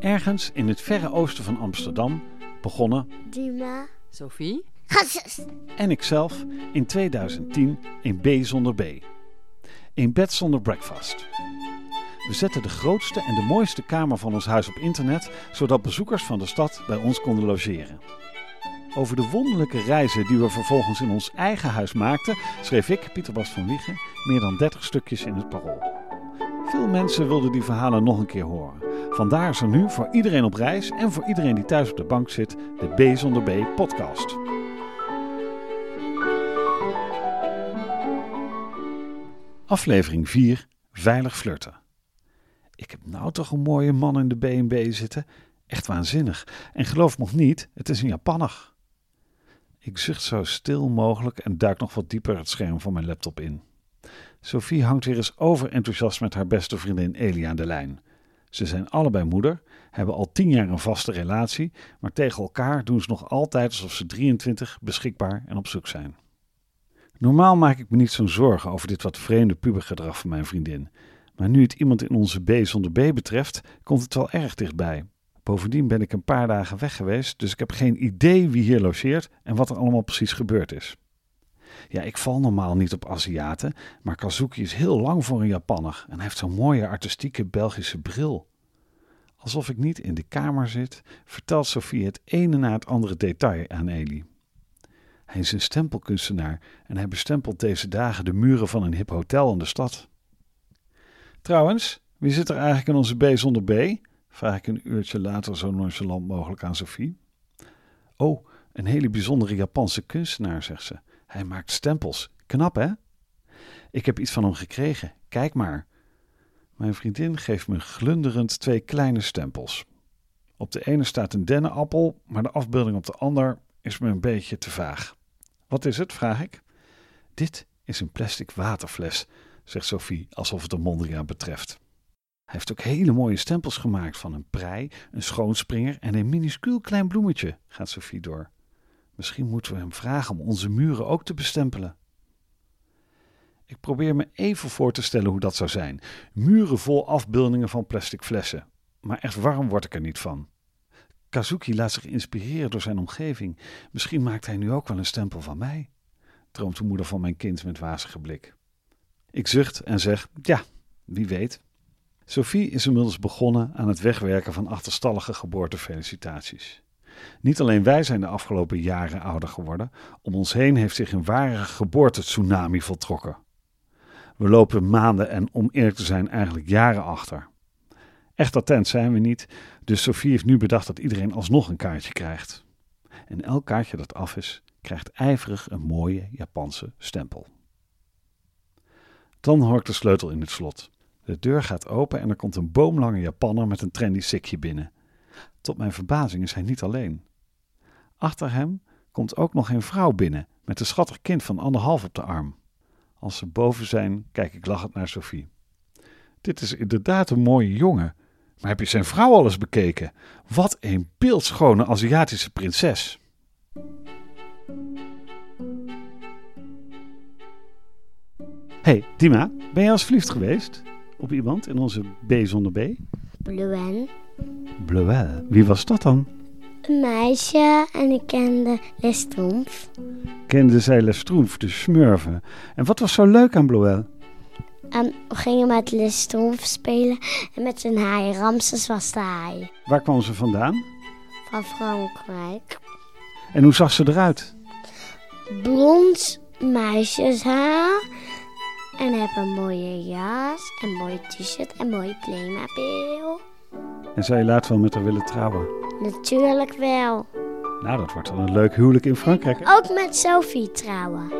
Ergens in het verre oosten van Amsterdam begonnen Dima. Sophie? Gassus. en ikzelf in 2010 in B zonder B. In bed zonder breakfast. We zetten de grootste en de mooiste kamer van ons huis op internet, zodat bezoekers van de stad bij ons konden logeren. Over de wonderlijke reizen die we vervolgens in ons eigen huis maakten, schreef ik, Pieter Bas van Wiegen, meer dan 30 stukjes in het parool. Veel mensen wilden die verhalen nog een keer horen. Vandaar is er nu voor iedereen op reis en voor iedereen die thuis op de bank zit, de B zonder B podcast. Aflevering 4: Veilig flirten. Ik heb nou toch een mooie man in de B&B zitten. Echt waanzinnig. En geloof me niet, het is een Japanner. Ik zucht zo stil mogelijk en duik nog wat dieper het scherm van mijn laptop in. Sophie hangt weer eens overenthousiast met haar beste vriendin Elia aan de lijn. Ze zijn allebei moeder, hebben al tien jaar een vaste relatie, maar tegen elkaar doen ze nog altijd alsof ze 23 beschikbaar en op zoek zijn. Normaal maak ik me niet zo'n zorgen over dit wat vreemde pubergedrag van mijn vriendin. Maar nu het iemand in onze B zonder B betreft, komt het wel erg dichtbij. Bovendien ben ik een paar dagen weg geweest, dus ik heb geen idee wie hier logeert en wat er allemaal precies gebeurd is. Ja, ik val normaal niet op Aziaten, maar Kazuki is heel lang voor een Japanner en hij heeft zo'n mooie artistieke Belgische bril. Alsof ik niet in de kamer zit, vertelt Sophie het ene na het andere detail aan Eli. Hij is een stempelkunstenaar en hij bestempelt deze dagen de muren van een hip hotel in de stad. Trouwens, wie zit er eigenlijk in onze B zonder B? Vraag ik een uurtje later zo nonchalant mogelijk aan Sophie. Oh, een hele bijzondere Japanse kunstenaar, zegt ze. Hij maakt stempels. Knap, hè? Ik heb iets van hem gekregen. Kijk maar. Mijn vriendin geeft me glunderend twee kleine stempels. Op de ene staat een dennenappel, maar de afbeelding op de ander is me een beetje te vaag. Wat is het? vraag ik. Dit is een plastic waterfles, zegt Sophie, alsof het de Mondriaan betreft. Hij heeft ook hele mooie stempels gemaakt van een prei, een schoonspringer en een minuscuul klein bloemetje, gaat Sophie door. Misschien moeten we hem vragen om onze muren ook te bestempelen. Ik probeer me even voor te stellen hoe dat zou zijn. Muren vol afbeeldingen van plastic flessen. Maar echt warm word ik er niet van. Kazuki laat zich inspireren door zijn omgeving. Misschien maakt hij nu ook wel een stempel van mij, droomt de moeder van mijn kind met wazige blik. Ik zucht en zeg: Ja, wie weet. Sophie is inmiddels begonnen aan het wegwerken van achterstallige geboortefelicitaties. Niet alleen wij zijn de afgelopen jaren ouder geworden, om ons heen heeft zich een ware geboortetsunami voltrokken. We lopen maanden en om eerlijk te zijn eigenlijk jaren achter. Echt attent zijn we niet, dus Sophie heeft nu bedacht dat iedereen alsnog een kaartje krijgt. En elk kaartje dat af is, krijgt ijverig een mooie Japanse stempel. Dan hoor ik de sleutel in het slot. De deur gaat open en er komt een boomlange Japanner met een trendy sikje binnen. Tot mijn verbazing is hij niet alleen. Achter hem komt ook nog een vrouw binnen met een schattig kind van anderhalf op de arm. Als ze boven zijn, kijk ik lachend naar Sophie. Dit is inderdaad een mooie jongen. Maar heb je zijn vrouw al eens bekeken? Wat een beeldschone Aziatische prinses. hey, Dima, ben je als verliefd geweest op iemand in onze B zonder B? Bluen. Bleuel. Wie was dat dan? Een meisje en ik kende Lestrompf. Kende zij Les Stroef, de smurfen. En wat was zo leuk aan Bleuel? En we gingen met Lestrompf spelen en met zijn haai. Ramses was de haai. Waar kwam ze vandaan? Van Frankrijk. En hoe zag ze eruit? Blond meisjeshaar. En heb een mooie jas, een mooie t-shirt en een mooie Playmobil. En zou je later wel met haar willen trouwen? Natuurlijk wel. Nou, dat wordt wel een leuk huwelijk in Frankrijk. hè? Ook met Sophie trouwen.